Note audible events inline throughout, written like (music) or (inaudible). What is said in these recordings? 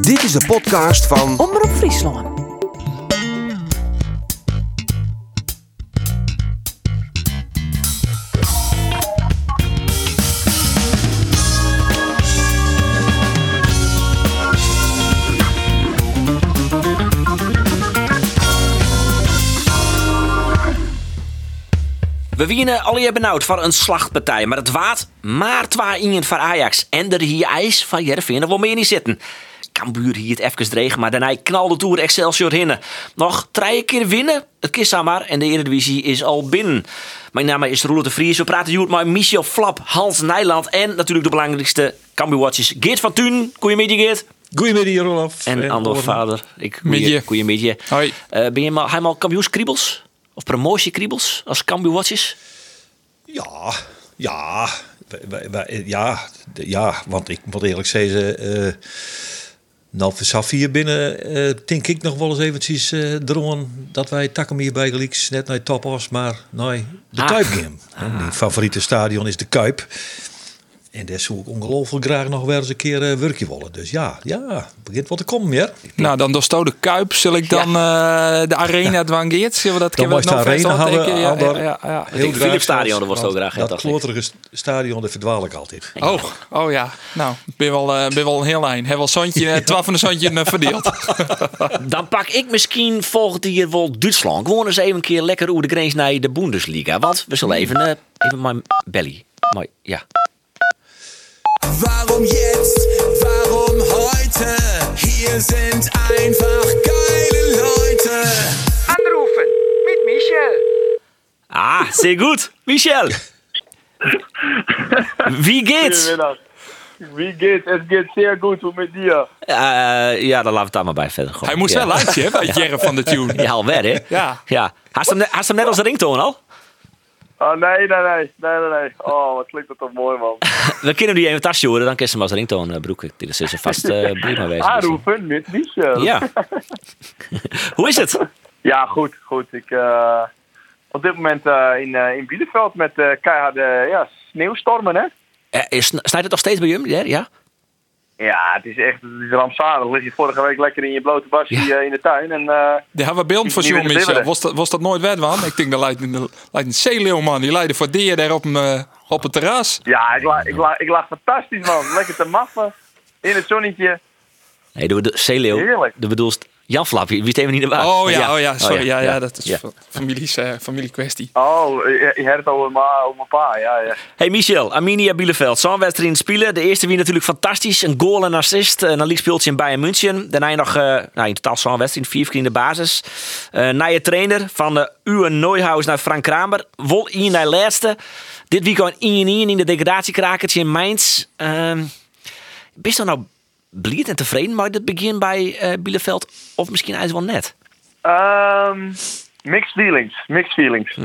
Dit is de podcast van Omroep Friesland. We winnen alweer benauwd voor een slachtpartij, maar het waard maar twee ingen voor Ajax. En er hier ijs van Jervin er wel meer niet zitten. Cambuur hier het even dreig, maar daarna knalde Tour Excelsior hinnen. Nog drie keer winnen, het kist maar en de Eredivisie is al binnen. Mijn naam is Roelof de Vries, we praten hier met Michel Flap, Hans Nijland en natuurlijk de belangrijkste Cambuur-watchers Geert van Thun. Goedemiddag Geert. Goedemiddag, Rolf. En Andor Vader. Ik, Middag. Goedemiddag. Hoi. Eh, ben je mal, helemaal kampioenskriebels? Of promotiekriebels als Cambuur-watches? Ja, ja, ja, de- ja, want ik moet eerlijk zeggen, eh nou, voor Safir binnen, eh, denk ik nog wel eens eventjes dromen dat wij takken hier bij Gelieks net naar Topos, maar nee, de Ah. Kuip game. (laughs) Mijn favoriete stadion is de Kuip. En daar zou ik ongelooflijk graag nog wel eens een keer eh werkje willen. Dus ja, ja, het begint wat te komen, ja. Nou, dan door de Kuip zal ik dan eh, de arena dwangeert. Zullen we dat Dan moest de nog arena even hadden? Ja, ja, ja, ja. Graag Philipsstadion, zelfs, dat was want graag, ja, Dat dat kloterige st- stadion, daar verdwaal ik altijd. (laughs) Oh, oh ja. Nou, ik ben wel, eh, ben wel een heel lijn. Heb wel zandje, eh, twaalf van een zandje verdeeld. (laughs) Dan pak ik misschien volgend jaar wel Duitsland. Gewoon eens even een keer lekker over de grens naar de Bundesliga. Want we zullen even, even mijn belly. Maar ja. Warum jetzt? Warum heute? Hier sind einfach geile Leute. Anrufen met Michel. Ah, sehr gut. Michel. Wie geht's? Wie geht's? Es geht sehr gut und mit dir. Eh, ja, dan laten we het daar maar bij verder. Gewoon. Hij moest ja. wel luisteren, hè, bij Jerry van de Tune. Ja, alweer hè? Ja. ja. Hast hem, hem net als ringtoon al? Oh nee, nee, nee, nee, nee, nee. Oh, wat klinkt dat toch mooi, man. (laughs) We kunnen die even tasje horen, dan kun je hem als ringtoon uh, broeken. Dit is dus vast eh prima wezen. Aanroepen met Michel. Ja. (laughs) Hoe is het? Ja, goed, goed. Ik, eh, op dit moment eh, in, eh, in Bielefeld met keiharde ja, sneeuwstormen, hè? Is, snijdt het nog steeds bij jullie? Ja? Ja? Ja, het is echt het is rampzalig. Lig je vorige week lekker in je blote basje Ja. eh, in de tuin en... eh, Daar hebben we beeld van Die jou, Michel. Was dat, was dat nooit wet, man? Ik denk dat lijkt een, lijkt een zeeleeuwman. Die leidde voor dier daar op, een, eh, op het terras. ja, ik lag, ik, lag, ik lag fantastisch, man. Lekker te maffen. In het zonnetje. Nee, de, de Zeeleeuw. Heerlijk. De bedoelst Jan Flap, wie wist even niet de waar. Oh ja, oh ja, sorry. ja, ja, dat is ja. fa- families, eh, familiekwestie. Oh, je, je hebt het over mijn over mijn pa, ja, ja. Hey Michel, Arminia Bielefeld. Zo'n wedstrijd in het spelen. De eerste wie natuurlijk fantastisch. Een goal en assist. En dan speelt je in Bayern München. Daarna nog eh, nou, in totaal zo'n wedstrijd. Vier keer in de basis. Eh naar je trainer van de Uwe Neuhaus naar Frank Kramer. Wol in naar laatste. Dit weekend 1-1 in de degradatiekrakertje in Mainz. Ehm bist je nou blij en tevreden met het begin bij eh, Bielefeld? Of misschien eigenlijk wel net? Ehm, mixed feelings. Mixed feelings.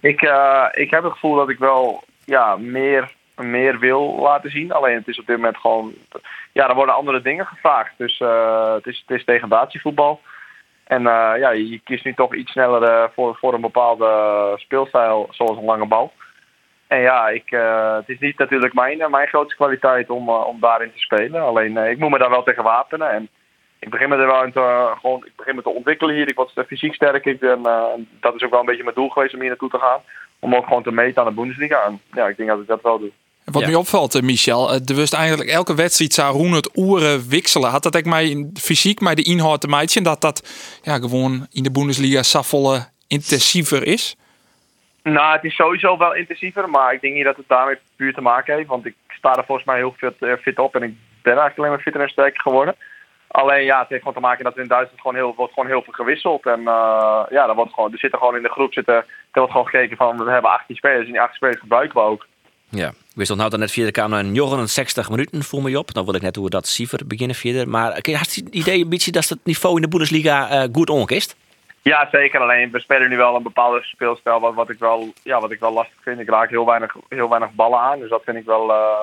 Ik, eh, ik heb het gevoel dat ik wel ja, meer, meer wil laten zien. Alleen het is op dit moment gewoon... Ja, er worden andere dingen gevraagd. Dus eh, het, is, het is degradatievoetbal. En ja, je kiest nu toch iets sneller voor, voor een bepaalde speelstijl, zoals een lange bal. En ja, ik, eh, het is niet natuurlijk mijn, eh, mijn grootste kwaliteit om, eh, om daarin te spelen. Alleen eh, ik moet me daar wel tegen wapenen. En ik begin me er wel in te, gewoon, ik begin me te ontwikkelen hier. Ik word fysiek sterk. Ik ben, eh, dat is ook wel een beetje mijn doel geweest om hier naartoe te gaan. Om ook gewoon te meten aan de Bundesliga. En ja, ik denk dat ik dat wel doe. Wat Ja. mij opvalt, Michel, er wist eigenlijk elke wedstrijd zou Roen het oeren wisselen. Had dat ook mij in fysiek, maar de inhoud te meidje, dat dat ja, gewoon in de Bundesliga saffolle intensiever is? Nou, het is sowieso wel intensiever. Maar ik denk niet dat het daarmee puur te maken heeft. Want ik sta er volgens mij heel fit, eh, fit op. En ik ben eigenlijk alleen maar fitter en sterker geworden. Alleen ja, het heeft gewoon te maken dat er in Duitsland gewoon heel, wordt gewoon heel veel gewisseld. En eh, ja, er, wordt gewoon, er zitten gewoon in de groep zitten, er wordt gewoon gekeken van we hebben 18 spelers. En die 18 spelers gebruiken we ook. Ja, ik wist nou dat net vierde kamer een 69 minuten voel me op. Dan wil ik net hoe dat Siever beginnen verder. Maar had je het idee beetje dat het niveau in de Bundesliga eh, goed onkist? Ja, zeker. Alleen we spelen nu wel een bepaalde speelstijl wat, wat, ik, wel, ja, wat ik wel lastig vind. Ik raak heel weinig, heel weinig ballen aan. Dus dat vind ik wel, eh,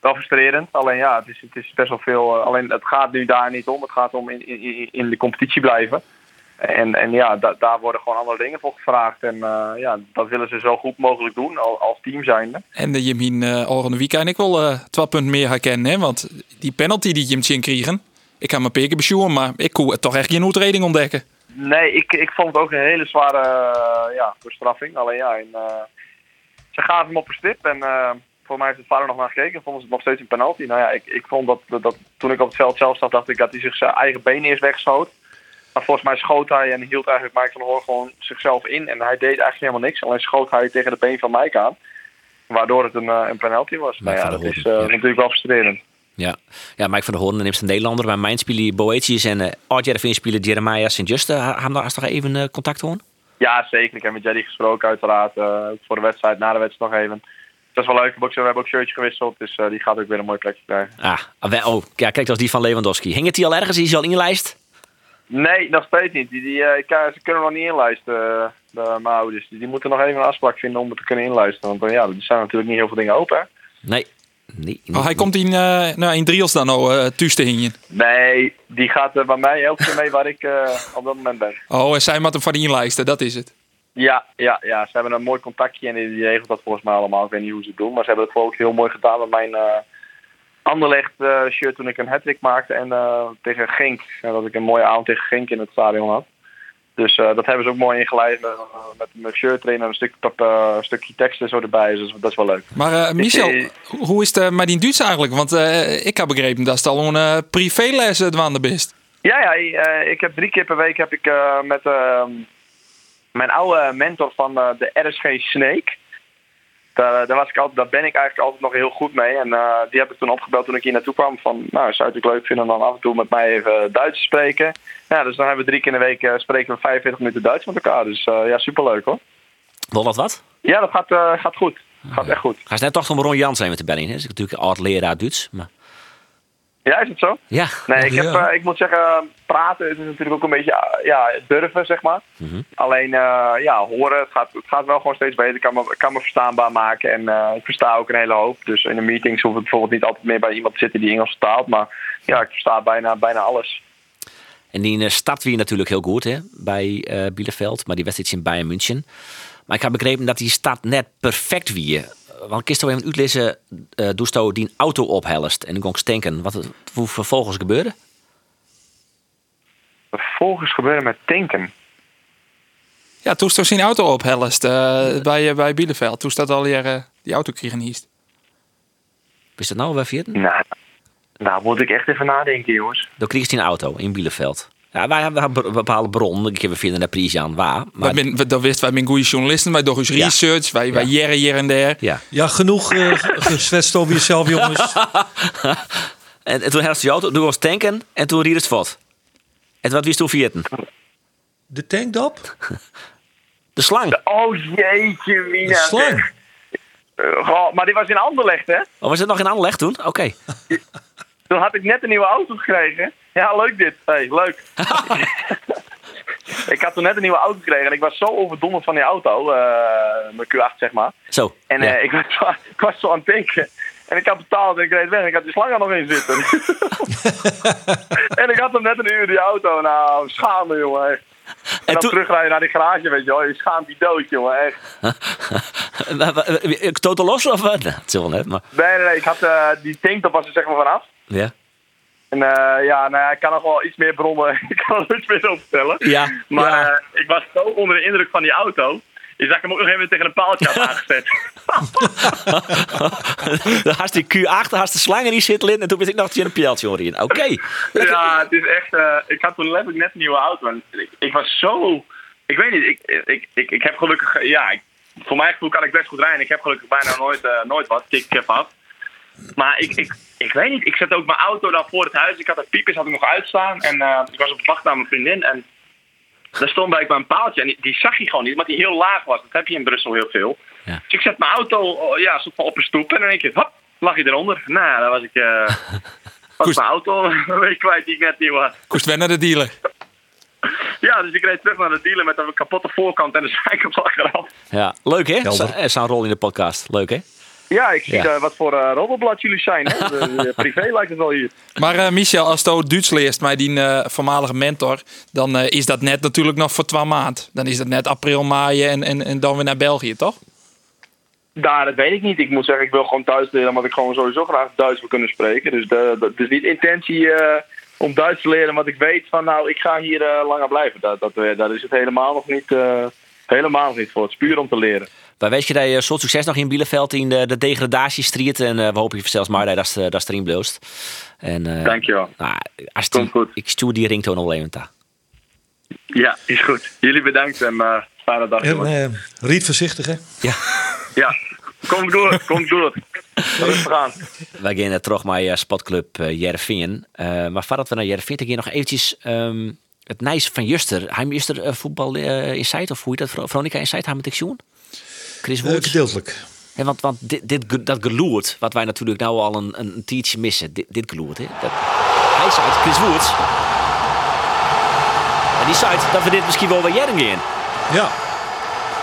wel frustrerend. Alleen ja, het is, het is best wel veel. eh, alleen het gaat nu daar niet om. Het gaat om in, in, in de competitie blijven. En, en ja, da- daar worden gewoon andere dingen voor gevraagd. En eh, ja, dat willen ze zo goed mogelijk doen al- als team zijnde. En de Jemin uh, volgende weekend ik wel eh 12 punten meer herkennen. Hè? Want die penalty die je hem kregen, Ik ga mijn peken besjoen, maar ik kon toch echt geen uitreding ontdekken. Nee, ik, ik vond het ook een hele zware eh, ja, bestraffing. Alleen ja, in, eh, ze gaven hem op een stip en eh, voor mij heeft het vader nog naar gekeken. Vonden ze het nog steeds een penalty. Nou ja, ik, ik vond dat, dat, dat toen ik op het veld zelf zat, dacht ik dat hij zich zijn eigen been eerst wegschoot. Maar volgens mij schoot hij en hield eigenlijk Mike van der Hoorn gewoon zichzelf in. En hij deed eigenlijk helemaal niks. Alleen schoot hij tegen de been van Mike aan. Waardoor het een, een penalty was. Mike nou ja, dat is natuurlijk wel frustrerend. Ja, ja Mike van der Hoorn neemt een Nederlander. Maar mijn speler Boetius en uh, Oud-Jervin speler Jeremiah Sint-Juste. Hebben daar toch even eh, contact hoor? Ja, zeker. Ik heb met Jerry gesproken uiteraard. eh, voor de wedstrijd, na de wedstrijd nog even. Dat is wel leuk. We hebben ook, we hebben ook shirtje gewisseld. Dus eh, die gaat ook weer een mooi plekje krijgen. Ah, wij- oh, ja, kijk, dat is die van Lewandowski. Hing het die al ergens? Is hij al inlijst? Nee, nog steeds niet. Die, die, eh, kan- ze kunnen nog niet inlijsten, eh, de, mijn ouders. Die, die moeten nog even een afspraak vinden om het te kunnen inlijsten. Want eh, ja, er zijn natuurlijk niet heel veel dingen open. Hè? Nee. Nee, Oh, hij komt in, eh nou, in Driels dan al uh, thuis te hingen. Nee, die gaat eh, bij mij elke keer mee waar ik eh, op dat moment ben. Oh, en zij moet hem van die inlijsten, dat is het. Ja, ja, ja, ze hebben een mooi contactje en die, regelt dat volgens mij allemaal. Ik weet niet hoe ze het doen, maar ze hebben het volgens heel mooi gedaan met mijn eh Anderlecht eh, shirt toen ik een hat maakte en eh, tegen Genk. En dat ik een mooie avond tegen Genk in het stadion had. Dus eh, dat hebben ze ook mooi ingeleid met, met erin en een, stuk, eh, een stukje tekst en zo erbij. Dus dat is wel leuk. Maar eh, Michel, ho- hoe is het met die Duits eigenlijk? Want ik heb begrepen dat het al een privéles het aan de best. Ja, ja ik heb drie keer per week heb ik met eh, mijn oude mentor van de RSG Snake. Daar, daar, was ik altijd, daar ben ik eigenlijk altijd nog heel goed mee. En eh, die heb ik toen opgebeld toen ik hier naartoe kwam. Van, nou, zou je het ook leuk vinden om dan af en toe met mij even Duits te spreken. Ja, dus dan hebben we drie keer in de week eh, spreken we 45 minuten Duits met elkaar. Dus eh, ja, superleuk hoor. Wil dat wat? Ja, dat gaat, eh, gaat goed. Gaat echt goed. Ga eens net toch om Ron Jans zijn met de belling. hè? Dat is natuurlijk een oud leraar Duits. Maar... Ja, is het zo? Ja. Nee, ik, heb, Ja. eh, ik moet zeggen, praten is natuurlijk ook een beetje eh, ja, durven, zeg maar. Alleen, eh, ja, horen, het gaat, het gaat wel gewoon steeds beter. Ik kan me, kan me verstaanbaar maken en ik versta ook een hele hoop. Dus in de meetings hoef ik bijvoorbeeld niet altijd meer bij iemand te zitten die Engels vertaalt. Maar ja, ik versta bijna, bijna alles. En die start weer natuurlijk heel goed hè, bij Bielefeld. Maar die wedstrijd in Bayern München. Maar ik heb begrepen dat die stad net perfect wie. Want kist even uitlezen, uh, doest die auto ophellest en dan kon ik stenken. Wat hoe vervolgens gebeurde? Vervolgens gebeurde met tanken. Ja, toen stond zijn auto ophellest uh, bij, uh, bij Bielefeld. Toen staat al hier uh, die auto kregen hiest. Is dat nou bij vierde? Nou, nou, moet ik echt even nadenken, jongens. Dan kreeg hij een auto in Bielefeld. Ja, wij hebben een bepaalde bron. Ik heb vinden de prijs aan waar. Maar wij ben, dat wist wij zijn goede journalisten. Wij doen eens Ja. research. Wij, wij Ja. jaren hier en daar. ja. Ja, genoeg uh, gezwetst over jezelf, (laughs) jongens. En, en toen had de auto, toen was tanken en toen riep het vod. En wat wist toen vierten? De tankdop? (laughs) De slang. Oh jeetje, Mina. De slang. Uh, goh, maar die was in Anderlecht, hè? Oh, was het nog in Anderlecht toen? Oké. (laughs) Toen had ik net een nieuwe auto gekregen. Ja, leuk dit. Hey, leuk. (laughs) ik had toen net een nieuwe auto gekregen en ik was zo overdonderd van die auto. eh, mijn Q8, zeg maar. Zo. En ja. eh, ik, was zo, ik was zo aan het denken. En ik had betaald en ik reed weg en ik had die slang er nog in zitten. (laughs) en ik had hem net een uur die auto. Nou, schaamde, jongen. Echt. En, En dan toen- terugrijden naar die garage, weet je wel. Je schaamt die dood, jongen. Echt. (laughs) Totaal los of wat? Nou, is wel net, maar... Nee, nee, nee. Ik had eh, die tanktop was er zeg maar vanaf. Ja. En eh, ja, nou, ja, ik kan nog wel iets meer bronnen. (laughs) ik kan er iets meer over vertellen. Ja, Maar ja. eh, ik was zo onder de indruk van die auto. Is dat ik hem ook nog even tegen een paaltje had (laughs) aangezet. (laughs) dan had die Q8, dan had de slang in die zit in en toen wist ik nog dat je een hoorde in. Oké. ja, het is echt. eh, ik had toen letterlijk net een nieuwe auto. En ik, ik was zo. Ik weet niet, ik, ik, ik, ik heb gelukkig. Ja, ik, voor mijn gevoel kan ik best goed rijden. Ik heb gelukkig bijna nooit, nooit wat. Kik ik af. Maar ik, ik, ik weet niet, ik zette ook mijn auto daar voor het huis. Ik had de piepers had ik nog uitstaan. En eh, ik was op wacht naar mijn vriendin. En daar stond bij een paaltje. En die, die zag je gewoon niet, omdat die heel laag was. Dat heb je in Brussel heel veel. Ja. Dus ik zet mijn auto oh, ja, soort van op een stoep. En dan denk je, hop, lag je eronder. Nou, dan was ik. eh (laughs) was Koest- mijn auto (laughs) een week kwijt die ik net nieuw had. Koest weer naar de dealer. (laughs) Ja, dus ik reed terug naar de dealer met een kapotte voorkant en de zijkant achteraf. Ja, leuk hè? Zo- eh, Zo'n rol in de podcast. Leuk hè? Ja, ik zie Ja. eh, wat voor uh, jullie zijn. Hè? De (laughs) privé lijkt het wel hier. Maar eh, Michel, als je Duits leest met die eh, voormalige mentor, dan eh, is dat net natuurlijk nog voor twee maand. Dan is dat net april, mei en, en, en dan weer naar België, toch? Daar, dat weet ik niet. Ik moet zeggen, ik wil gewoon thuis leren, omdat ik gewoon sowieso graag Duits wil kunnen spreken. Dus het is niet intentie eh, om Duits te leren. Want ik weet van, nou, ik ga hier eh, langer blijven. Dat, dat, eh, daar is het helemaal nog niet, eh, helemaal nog niet voor. Het is puur om te leren. Wij je dat je soort succes nog in Bielefeld in de, de degradatiestrijd. En eh, we hopen je zelfs maar dat is dat erin bloost. En, eh, Dankjewel. Nou, als Komt die, goed. ik stuur die ringtoon al even daar. Ja, is goed. Jullie bedankt en uh, fijne dag. En, eh, Riet voorzichtig, hè? Ja, Ja, komt goed, komt goed. Rustig aan. wij gaan eh, terug naar Spotclub Jervin. Uh, maar voordat we naar Jervin gaan, nog eventjes ehm, het nijs van Juster. Hij Juster uh, voetbal uh, Insight, of hoe heet dat? Veronica Insight, hij met? Chris Uh, Woods? gedeeltelijk. Ja, want want dit, dit, dat geloerd, wat wij natuurlijk nou al een, een, missen, dit, dit geloerd. Hè? Dat, hij zei het, Chris Woods. En die zei dat we dit misschien wel weer jaren gaan. Ja.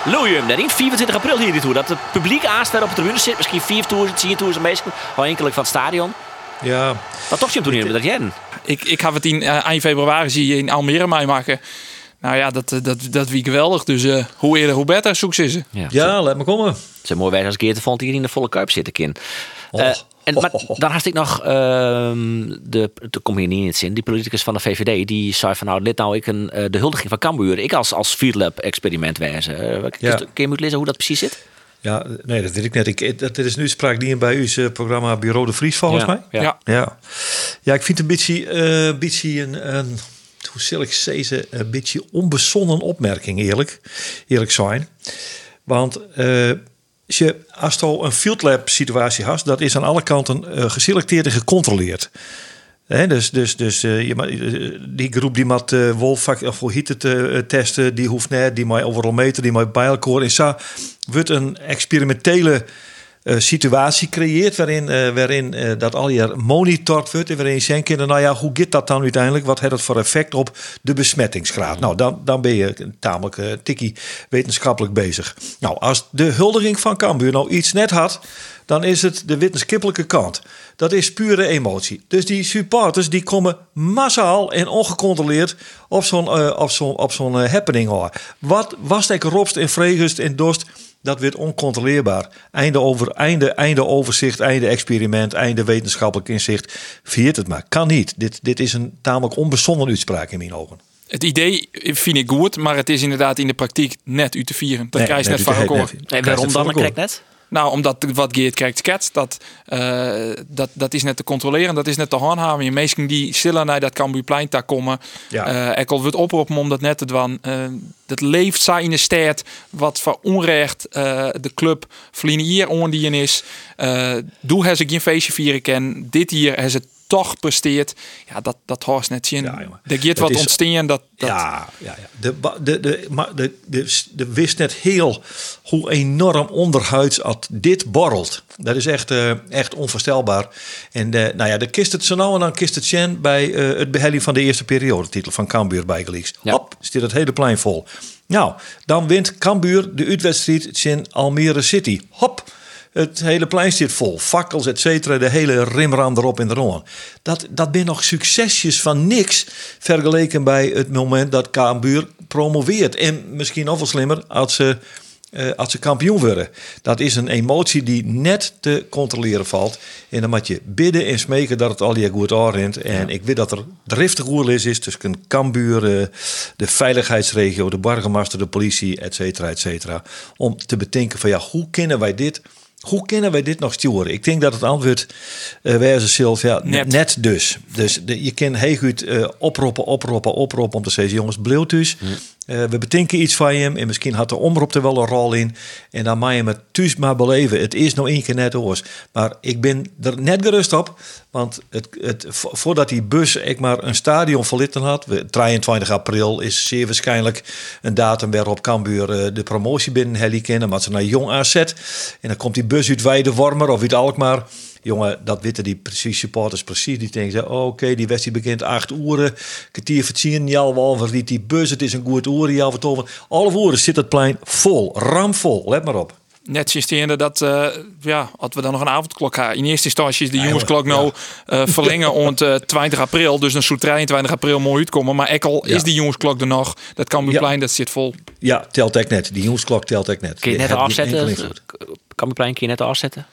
Loeium, daarin 24 april hier toe. Dat het publiek aanstaan op de tribune zit. Misschien 4 10 mensen. Wel enkelijk van het stadion. Ja. Maar toch je hem toen niet dat jaren. Ik, ik ga het in uh, eind februari zie je in Almere mij maken. Nou ja, dat, dat, dat wie geweldig. Dus uh, hoe eerder, hoe beter. Succes. Ja, Ja, laat me komen. Het is mooi wijs als Geert vond hier in de volle kuip zitten, kind. Oh. Uh, en, maar Oh, oh. dan had ik nog, uh, de, de kom hier niet in het zin, die politicus van de VVD, die zei van nou, dit nou ik een, uh, de huldiging van Cambuur. Ik als, als Fieldlab experiment wijzen. Uh, Ja. Kun je moet lezen hoe dat precies zit? Ja, nee, dat weet ik net. Ik, dat, er is nu sprake niet bij uw programma Bureau de Vries, volgens Ja, mij. ja. Ja. Ja. ik vind een beetje, uh, beetje een, een, hoe zal ik zeggen, een beetje onbezonnen opmerking, eerlijk, eerlijk zijn. Want als je, als je een field lab situatie hebt, dat is aan alle kanten uh, geselecteerd en gecontroleerd. He, dus dus, dus uh, die groep die met uh, wolfvak of hoe heet het testen, die hoeft net, die maar overal meten, die maar bij elkaar. En zo wordt een experimentele situatie creëert waarin, uh, waarin uh, dat al je monitord wordt en waarin je denkt, nou ja, hoe gaat dat dan uiteindelijk? Wat heeft het voor effect op de besmettingsgraad? Nou, dan, dan ben je tamelijk tikkie wetenschappelijk bezig. Nou, als de huldiging van Cambuur nou iets net had, dan is het de wetenschappelijke kant. Dat is pure emotie. Dus die supporters die komen massaal en ongecontroleerd op zo'n op zo'n op zo'n happening hoor. Wat was ik ropst en vregest en dorst? Dat werd oncontroleerbaar. Einde, over, einde, einde overzicht, einde experiment, einde wetenschappelijk inzicht. Viert het maar. Kan niet. Dit, dit is een tamelijk onbezonnen uitspraak in mijn ogen. Het idee vind ik goed, maar het is inderdaad in de praktijk net u te vieren. Dat Nee, krijg je net dit- van elkaar. nee, waarom dan? van elkaar. krijg ik net. Nou, omdat wat Geert krijgt sketst, dat, eh, dat, dat is net te controleren, dat is net te handhaven. Je mensen die stiller naar dat Cambuurplein daar komen, Ja. ik wil het oproepen om dat net te doen. Eh, dat leeft zij in de stad, wat voor onrecht de club verliezen hier ondien is. Doe hij ze geen feestje vieren kan. Dit hier heeft het toch presteert. Ja, dat, dat hoort net zien. Ja, jongen. er gaat wat is- ontstaan. Dat, dat, Ja, ja, ja. De, de, de, maar de, de, de wist net heel hoe enorm onderhuids at dit borrelt. Dat is echt, eh, echt onvoorstelbaar. En eh, nou ja, de kist het zo nou en dan kist het Chen bij eh, het behelling van de eerste periode. Titel van Cambuur bij Gelieks. Ja. Hop, zit het hele plein vol. Nou, dan wint Cambuur de uitwedstrijd in Almere City. Hop, het hele plein zit vol. Fakkels, et cetera. De hele rimram erop en eronder. Dat, dat zijn nog succesjes van niks. Vergeleken bij het moment dat Cambuur promoveert. En misschien nog wel slimmer als ze, eh, als ze kampioen worden. Dat is een emotie die net te controleren valt. En dan moet je bidden en smeken dat het al je goed aanrent. En ik weet dat er driftig oerlis is tussen Cambuur, eh, de veiligheidsregio, de burgemeester, de politie, et cetera, et cetera. Om te bedenken van ja, hoe kunnen wij dit... Hoe kunnen wij dit nog sturen? Ik denk dat het antwoord uh, wijze zelf, ja, net. Net. dus. Dus de, je kan heel goed eh, oproepen, oproepen, oproepen om te zeggen, jongens, bleef. Eh, we bedenken iets van je en misschien had de omroep er wel een rol in. En dan mag je het thuis maar beleven. Het is nog één keer net oors. Maar ik ben er net gerust op, want het, het, vo- voordat die bus ik maar een stadion verlitten had, we- 23 april is zeer waarschijnlijk een datum waarop Cambuur eh, de promotie binnen Helly kennen, maar ze naar Jong AZ. En dan komt die bus uit Weidewormer of uit Alkmaar. Jongen, dat weten die precies supporters precies. Die denken, oh, oké, die wedstrijd begint acht uur. Kwartier vertien, Jal Walver, die, die bus, het is een goed uur, Jal vertoven. Alle uren zit het plein vol, ramvol, let maar op. Net sinds dat, eh, ja, als we dan nog een avondklok gaan. In eerste instantie is de jongen, jongensklok nou eh, verlengen om eh 20 april. Dus dan zou 23 april mooi uitkomen. Maar ekkel Ja. is die jongensklok er nog. Dat kan Ja. plein, dat zit vol. Ja, telt ik net. Die jongensklok telt ik net. Kun je net geen afzetten? Kan je plein kun je net afzetten?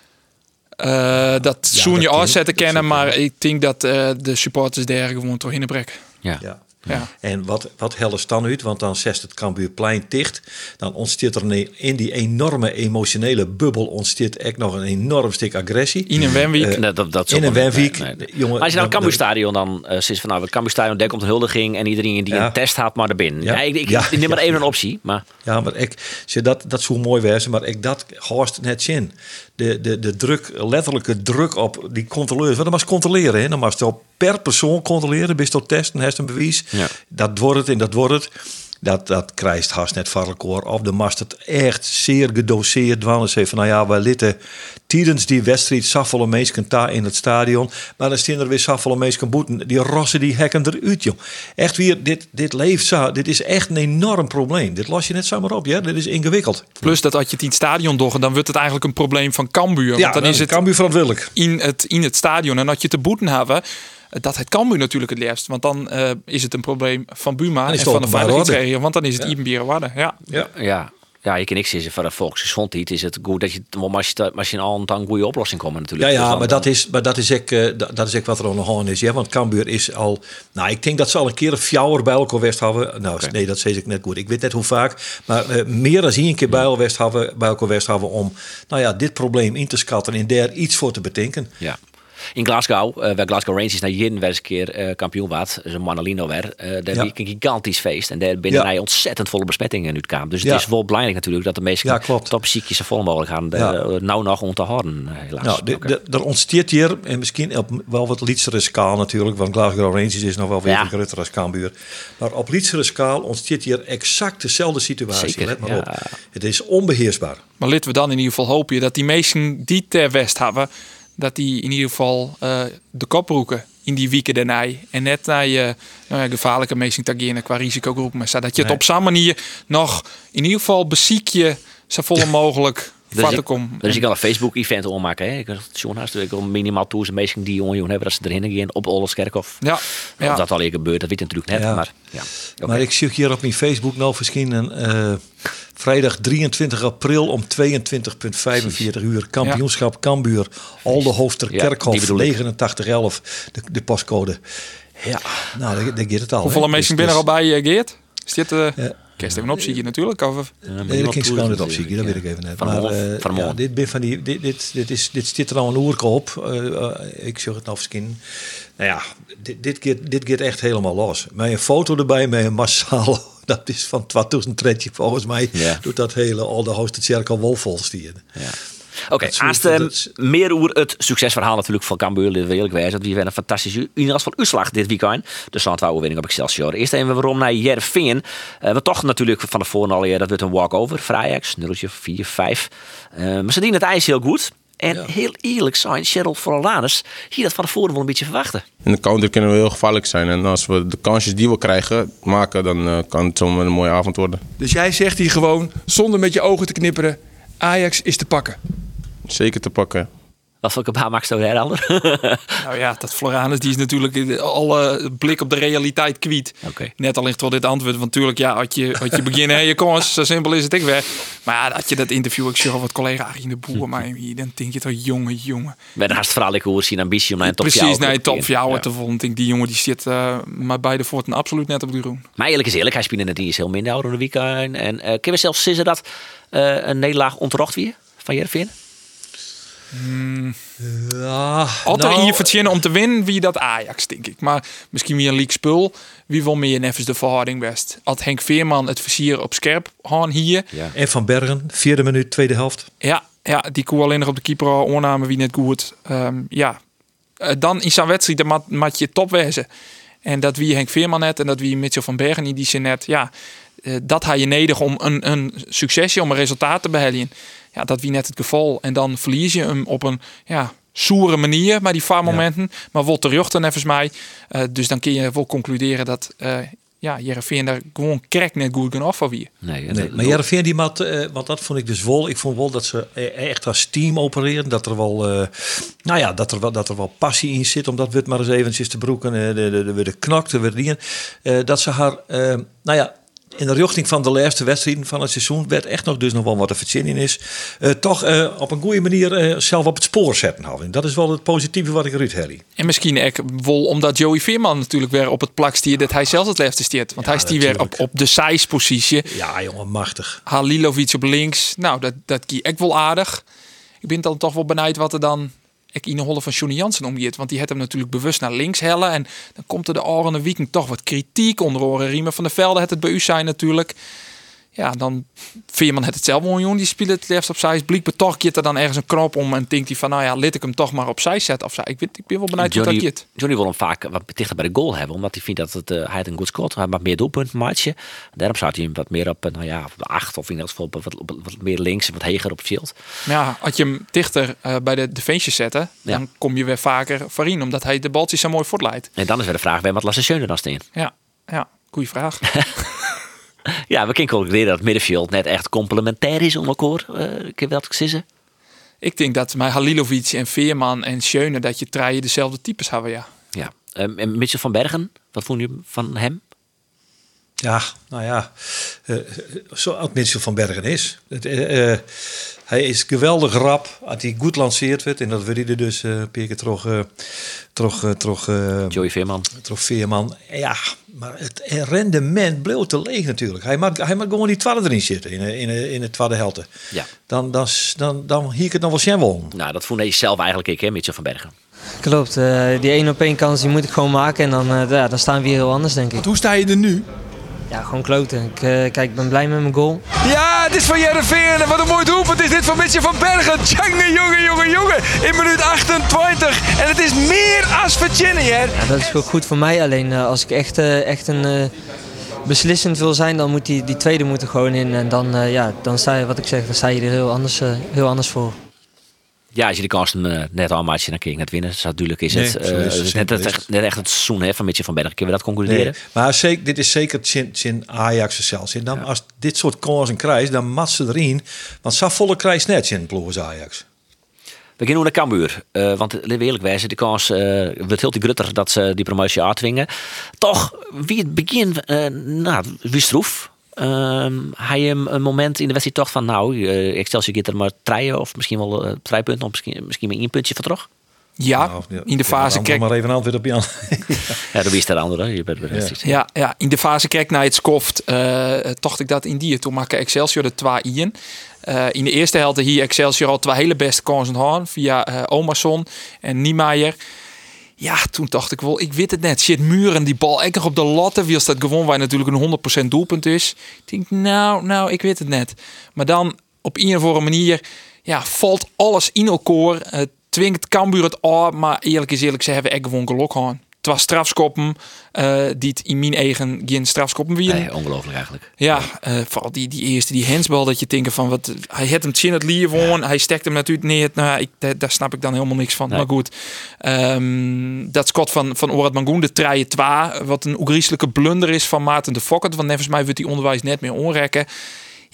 Eh, dat zoen je dat kennen, maar ik denk dat eh, de supporters daar gewoon toch in de brek. Ja. Ja. Ja. En wat, wat helpt dan uit? Want dan zet het Cambuurplein dicht. Dan ontstaat er een, in die enorme emotionele bubbel ontstaat echt nog een enorm stuk agressie. In een Wenweek. Eh, Nee, dat, dat in een wel- Wenweek, nee, nee. jongen, Maar als je naar het Cambuurstadion dan uh, sinds van nou, het Cambuurstadion, daar komt een huldiging en iedereen die Ja. een test had, maar er binnen. Ja. Ja. ik, ik, Ja. ik neem (laughs) maar Ja. even een optie, maar Ja, maar ik, zie, dat, dat zou mooi wezen, maar ik dat hoort net zin. De, de, de druk, letterlijke druk op die controleurs. Want dan mag je controleren, hè? dan mag je per persoon controleren. Bist tot testen, heeft een bewijs. Ja. Dat wordt het en dat wordt het. Dat, dat krijgt haast net varkoor. Of de mast het echt zeer gedoseerd dwan. Ze van, nou ja, we litten tijdens die wedstrijd saffele mensen daar in het stadion. Maar dan staan er weer saffele mensen boeten. Die rossen die hekken eruit, joh. Echt weer, dit, dit leeft zo. Dit is echt een enorm probleem. Dit los je net zomaar op, ja. Dit is ingewikkeld. Plus dat als je het in het stadion doet, dan wordt het eigenlijk een probleem van Cambuur. Ja, want dan is het Cambuur verantwoordelijk. in het, in het stadion. En dat je te boeten hebben, dat het Cambuur natuurlijk het liefst. Want dan eh, is het een probleem van Buma en het van de veiligheidsregio. Want dan is het Ibenbieren Wadden. Ja. Ja. ja. Ja, je kan niks zeggen van de volksgezondheid. Is het goed dat je, maar als je, als je al een goede oplossing komt Ja, natuurlijk. Dus ja, dan- maar dat is, maar dat is ook, eh, dat, dat is ook wat er aan de hand is. Ja? Want Cambuur is al... Nou, ik denk dat ze al een keer een fjouwer bij elkaar West hebben. Nou, nee, dat zeg ik net goed. Ik weet net hoe vaak. Maar eh, meer dan één keer bij elkaar West hebben, bij elkaar West hebben om nou ja, dit probleem in te schatten en daar iets voor te bedenken. Ja. In Glasgow, eh waar Glasgow Rangers naar Jin wel eens een keer eh, kampioen was, dus een Manolino werd, eh daar Ja. was een gigantisch feest. En daar binnen Ja. hij ontzettend volle besmettingen in het kwam. Dus Ja. het is wel belangrijk natuurlijk dat de meeste Ja, topziekjes zo vol mogelijk gaan. Ja. nou nog om te houden, helaas. Nou, de, Oké. de- er ontsteert hier, en misschien op wel wat lietsere schaal natuurlijk, want Glasgow Rangers is nog wel weer Ja. een groter als Cambuur. Maar op lietsere schaal ontsteert hier exact dezelfde situatie. Zeker, Let maar ja. op. Het is onbeheersbaar. Maar laten we dan in ieder geval hopen dat die meesten die ter West hebben, dat die in ieder geval eh, de kop roeken in die weken daarna. En net naar je nou ja, gevaarlijke meesten tageren qua risicogroep. Maar zodat je het Nee. op zo'n manier nog in ieder geval beziek je zo vol mogelijk is, vatten ik, er is ik al een Facebook-event ommaken. Hè? Ik John Haast, ik wil minimaal toe zijn meesten die jongen hebben dat ze erin gaan op Olleskerkhof. Ja, Of ja. dat al hier gebeurt, dat weet ik natuurlijk net. Ja. Maar, ja. Maar ik zie hier op mijn Facebook nou verschijnen eh, vrijdag 23 april om 22.45 uur kampioenschap Cambuur Aldehoofster Ja, Kerkhof die bedoel ik. 8911 de, de postcode. Ja, nou daar, daar gaat het al. Hoeveel mensen Dus- binnen al dus- bij uh, Geert? Is dit uh, Ja. Kerst even opzieken natuurlijk? Of, Nee, dat ging gewoon niet opzieken, dat weet ik even net. Van Maar eh, ja, dit, ben van die, dit, dit, dit, is, dit zit er al een oerke op. Eh, eh, ik zeg het nou verschijnen. Nou ja, dit, dit, gaat, dit gaat echt helemaal los. Met een foto erbij, met een massaal. (laughs) Dat is van 2013 volgens mij. Ja. Doet dat hele al de hoogste cirkel wel volstieren. Ja. Oké, haast eh, dat is- meer over het succesverhaal natuurlijk van Cambuur. Wil ik wijzen. Dat wie een fantastische in ieder geval uitslag dit weekend. De Zandwouw-overwinning op Excelsior. Eerst even waarom naar Jervin. Uh, we toch natuurlijk van tevoren al dat wordt een walkover. Vrijax, 0 4, 5. Uh, maar ze dienen het ijs heel goed. En heel eerlijk zijn, Cheryl Forlanus hier dat van tevoren wel een beetje verwachten. In de counter kunnen we heel gevaarlijk zijn. En als we de kansjes die we krijgen maken, dan eh, kan het zomaar een mooie avond worden. Dus jij zegt hier gewoon, zonder met je ogen te knipperen, Ajax is te pakken. Zeker te pakken. Wat voor gebaar maakt zo ander? (laughs) nou ja, dat Floranus die is natuurlijk alle blik op de realiteit kwijt. Oké. Net al ligt wel dit antwoord. Want natuurlijk, ja, had je, had je beginnen en je kans, zo simpel is het ik weg. Maar ja, dat je dat interview, ik al wat collega Arie de Boer, maar hier, dan denk je toch, jongen, jongen. Met een vooral ik hoor zien ambitie om naar een top Precies, naar een top jou te volgen. Denk, die jongen die zit uh, maar bij de Forten absoluut net op de groen. Maar eerlijk is eerlijk, hij speelde net iets heel minder ouder de weekend. En uh, kunnen we zelfs zeggen dat uh, een nederlaag onterecht weer van Jervin? Hmm. Ja, Altijd nou, hier verzinnen om te winnen, wie dat Ajax, denk ik. Maar misschien weer een leak spul. Wie wil meer nevens de verhouding best? Had Henk Veerman het versier op scherp gaan hier. Ja. En Van Bergen, vierde minuut, tweede helft. Ja, ja die koe alleen nog op de keeper oornamen wie net goed. Um, ja, uh, dan in zijn wedstrijd dan mat, mat je topwezen. En dat wie Henk Veerman net en dat wie Mitchell van Bergen in die zin net. Ja, dat had je nodig om een, een succesje, om een resultaat te behalen. Ja, dat wie net het geval. En dan verlies je hem op een ja, soere manier, maar die vaarmomenten. Ja. Maar wordt terug dan even mij. Uh, dus dan kun je wel concluderen dat uh, ja, Jereveen daar gewoon krek net goed genoeg van wie. Nee, nee maar Jereveen die mat, uh, want dat vond ik dus wel. Ik vond wel dat ze echt als team opereren. Dat er wel, uh, nou ja, dat er wel, dat er wel passie in zit. Om dat wit maar eens eventjes te broeken. Uh, de, de, de, de, de knokt, de. Uh, dat ze haar, uh, nou ja in de richting van de laatste wedstrijden van het seizoen werd echt nog dus nog wel wat te verzinnen is. eh, toch eh, op een goede manier eh, zelf op het spoor zetten. Dat is wel het positieve wat ik eruit Helly. En misschien ook wel omdat Joey Veerman natuurlijk weer op het plak stiert dat hij zelfs het lefte stiert. Want Ja, hij stiert weer op, op de size positie. Ja, jongen, machtig. Halilovic op links. Nou, dat, dat kie ik wel aardig. Ik ben dan toch wel benieuwd wat er dan ik in de holle van Johnny Jansen omgeeft. Want die had hem natuurlijk bewust naar links hellen. En dan komt er de oranje weekend toch wat kritiek. Onder oren Riemen van der Velde het het bij u zijn natuurlijk. Ja, dan Veerman het het zelf wel jongen. Die speelt het liefst opzij. Blijkbaar toch keert er dan ergens een knop om. En denkt hij van, nou ja, laat ik hem toch maar opzij zetten. Of. Ik, weet, ik ben wel benieuwd hoe dat Johnny, gaat. Johnny wil hem vaak wat dichter bij de goal hebben. Omdat hij vindt dat het, eh, hij het een goed scoort. Hij maakt meer doelpunten maatje. Daarom zou hij hem wat meer op, eh, nou ja, op de acht. Of in dat geval wat, op wat meer links en wat heger op het veld. Ja, als je hem dichter eh, bij de defensie zetten, Ja. dan kom je weer vaker voorin. Omdat hij de baltjes zo mooi voortleidt. En dan is weer de vraag, waar wat Lasse Schöne dan staan? Ja, ja, goeie vraag. (laughs) (laughs) Ja, we kunnen concluderen dat het middenveld net echt complementair is om elkaar. Uh, ik heb dat gezien. Ik denk dat met Halilovic en Veerman en Schöne dat je treien dezelfde types hebben, ja. Ja. Um, en Mitchell van Bergen, wat vond je van hem? Ja, nou ja, uh, zo oud Mitchell van Bergen is. Het, uh, uh, hij is geweldig rap, als hij goed lanceert werd. En dat wil hij er dus een paar keer terug, terug, terug, Joey Veerman. Terug Veerman. Ja, maar het rendement bleef te leeg natuurlijk. Hij mag, hij mag gewoon die tweede erin zitten, in, in, in het tweede helte. Ja. Dan, dan, dan, dan hier ik het nog wel wel. Nou, dat vond hij zelf eigenlijk ik, hè, Mitchell van Bergen. Klopt, uh, die één op één kans die moet ik gewoon maken en dan, uh, ja, dan staan we hier heel anders denk ik. Want hoe sta je er nu? Ja, gewoon kloten. Ik, uh, kijk, ik ben blij met mijn goal. Ja, het is van Jereveen. Wat een mooi doelpunt is dit van Mitchell van Bergen. Tjange, jongen, jongen, jongen. In minuut 28. En het is meer als hè? Ja, dat is ook goed voor mij. Alleen uh, als ik echt, uh, echt een beslissend wil zijn, dan moet die, die tweede moeten gewoon in. En dan, ja, dan sta je, wat ik zeg, dan sta je er heel anders, heel anders voor. Ja, als je de kansen uh, net al maatje kun je net winnen. Natuurlijk is nee, het. Uh, is het, net, het echt, net echt het seizoen hè, van Mitchell van Bergen. Kunnen we dat concluderen? Nee, maar zeker, dit is zeker zijn Ajax zelfs. En dan, ja. als dit soort kansen krijgt, dan mat ze erin. Want zo volle krijgt net in ploeg Ajax. We gaan naar Cambuur. Uh, want laten we eerlijk de kans uh, wordt heel te grutter dat ze die promotie uitdwingen. Toch, wie het begin, uh, nou, wie stroef. Um, hij hem een moment in de wedstrijd toch van nou, uh, Excelsior gaat er maar treien of misschien wel uh, drie punten of misschien, misschien maar één puntje van terug. Ja, nou, in de fase kijk maar even antwoord op Jan. (laughs) ja, dan wist er andere. Je bent ja. ja, ja, in de fase kijk naar het skoft, uh, tocht ik dat in die. Toen maakte Excelsior de twee in. Uh, in de eerste helft hier Excelsior al twee hele beste kansen gehad via uh, Omerson en Niemeyer. Ja, toen dacht ik wel, ik weet het net. Shit, muren, die bal echt op de latten. Wie als dat gewoon waar natuurlijk een 100% doelpunt is. Ik denk, nou, nou, ik weet het net. Maar dan op een of andere manier, ja, valt alles in elkaar. Uh, dwingt Cambuur het aan, maar eerlijk is eerlijk, ze hebben echt gewoon gehad. Het was strafskoppen uh, die het in mijn eigen geen strafskoppen weer. Nee, ongelooflijk eigenlijk. Ja, uh, vooral die, die eerste, die hensbal, dat je denkt van wat, hij had hem in het lier gewoon, hij stekt hem natuurlijk neer. Nou, ik, daar, daar snap ik dan helemaal niks van. Nee. Maar goed, um, dat schot van, van Orad Mangoen, de treie twa, wat een ogrieselijke blunder is van Maarten de Fokker, want volgens mij wordt die onderwijs net meer onrekken.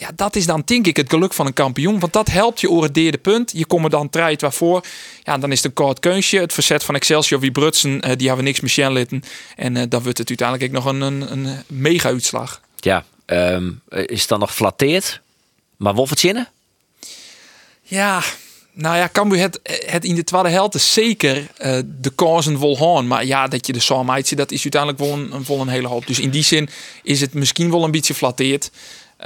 Ja, dat is dan denk ik het geluk van een kampioen. Want dat helpt je het derde punt. Je komt er dan treit waarvoor. Ja, dan is het een kort keusje. Het verzet van Excelsior, wie Brutsen, uh, die hebben niks Michel litten. En uh, dan wordt het uiteindelijk nog een, een, een mega uitslag. Ja, um, is het dan nog flatteerd? Maar Wolfertjinnen? Ja, nou ja, Cambuur het, het in de tweede helft is zeker uh, de kansen vol gaan. Maar ja, dat je de samen ziet, dat is uiteindelijk wel een, vol een hele hoop. Dus in die zin is het misschien wel een beetje flatteerd.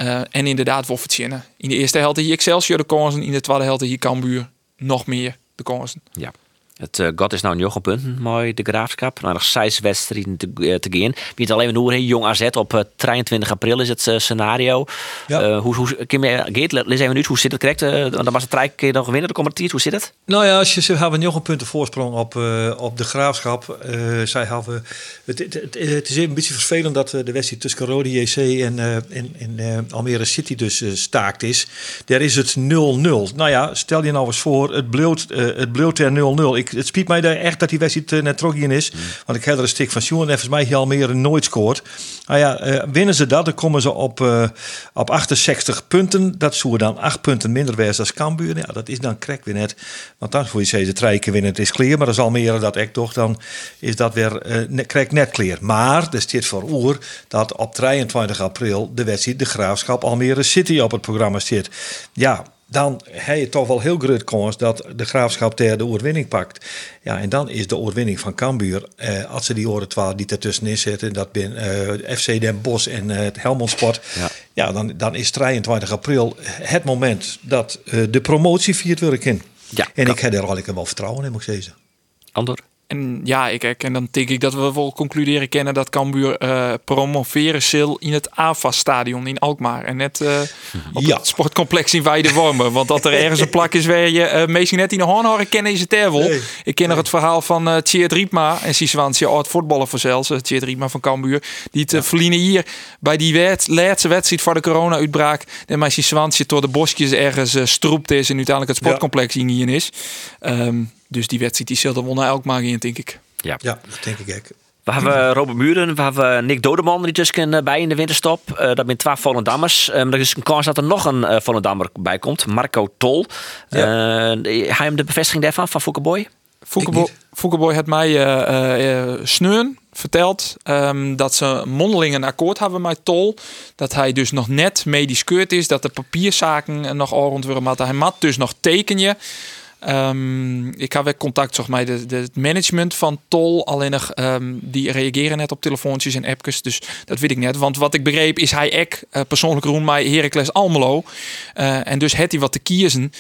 Uh, en inderdaad, wel verzinnen. In de eerste helft hier Excelsior de kansen. In de tweede helft hier Cambuur nog meer de kansen. Ja. Het uh, God is nou negen punten, mooi de graafschap. Nou, nog zes wedstrijden te, uh, te gaan. Wie het alleen maar nu, jong AZ op uh, 23 april is het scenario. Ja. hoe, hoe, Kim, Geert, lees even uit, hoe zit het correct? dan was het drie keer nog winnen, de komende hoe zit het? Nou ja, als je, ze hebben nog een punten voorsprong op, op de graafschap. zij hebben, het, het, het, het, is een beetje vervelend dat de wedstrijd tussen Rode JC en, en, en Almere City dus staakt is. Daar is het 0-0. Nou ja, stel je nou eens voor, het bloot, het bloot er 0-0. Ik het spijt mij daar echt dat die wedstrijd eh, net terug in is. Want ik heb er een stuk van Sjoen en volgens mij hier al meer nooit scoort. Nou ja, eh, winnen ze dat, dan komen ze op, eh, op 68 punten. Dat zou dan 8 punten minder wezen als Cambuur. Ja, dat is dan krek weer net. Want dan voor je zeggen, de keer winnen, het is clear. Maar dat is al meer dat ik toch, dan is dat weer krek net clear. Maar er staat voor oer dat op 23 april de wedstrijd de Graafschap Almere City op het programma zit. Ja, dan heb je toch wel heel groot kans dat de graafschap ter de oorwinning pakt. Ja, en dan is de oorwinning van Cambuur, eh, als ze die oren 12 die ertussenin zitten, dat ben eh, FC Den Bosch en eh, het Helmond Sport. Ja. Ja, dan, dan is 23 april het moment dat eh, de promotie viert wil ik in. Ja, En ik heb er al wel vertrouwen in, moet ik zeggen. Ander? En ja, ik, ik- en dan denk ik dat we wel concluderen kennen dat Cambuur eh promoveren zal in het AFA-stadion in Alkmaar. En net eh, op Ja. het sportcomplex in Weidewormen. Want dat er ergens een plak is waar je eh misschien net in de hoorn kennen is het. Nee. Ik ken nog het verhaal van eh Tjeerd Riepma en Siswansje, oud voetballer van zelfs, uh, Tjeerd Riepma van Cambuur. Die het eh, verliezen hier bij die wet, laatste wedstrijd voor de corona-uitbraak. En maar Siswansje door de bosjes ergens stroept is en uiteindelijk het sportcomplex in hier is. Ehm, dus die wedstrijd die zal er wel naar Alkmaar in, denk ik. Ja. Ja, dat denk ik ook. We hebben Robert Muren, we hebben Nick Dodeman die tussen eh, bij in de winterstop. Eh, dat zijn twee Volendammers. Um, er is een kans dat er nog een uh, Volendammer bij komt, Marco Tol. Ja. Uh, hij hem de bevestiging daarvan van Foukeboy? Foukeboy, Foukeboy had mij uh, uh, sneun verteld um, dat ze mondeling een akkoord hebben met Tol. Dat hij dus nog net medisch keurd is, dat de papierzaken nog rond worden, maar hij mat dus nog tekenen. Um, ik heb weer contact zeg maar, het management van Tol. Alleen nog, um, die reageren net op telefoontjes en appjes. Dus dat weet ik net. Want wat ik begreep is hij ek uh, persoonlijk roem mij Heracles Almelo. Uh, en dus had hij wat te kiezen.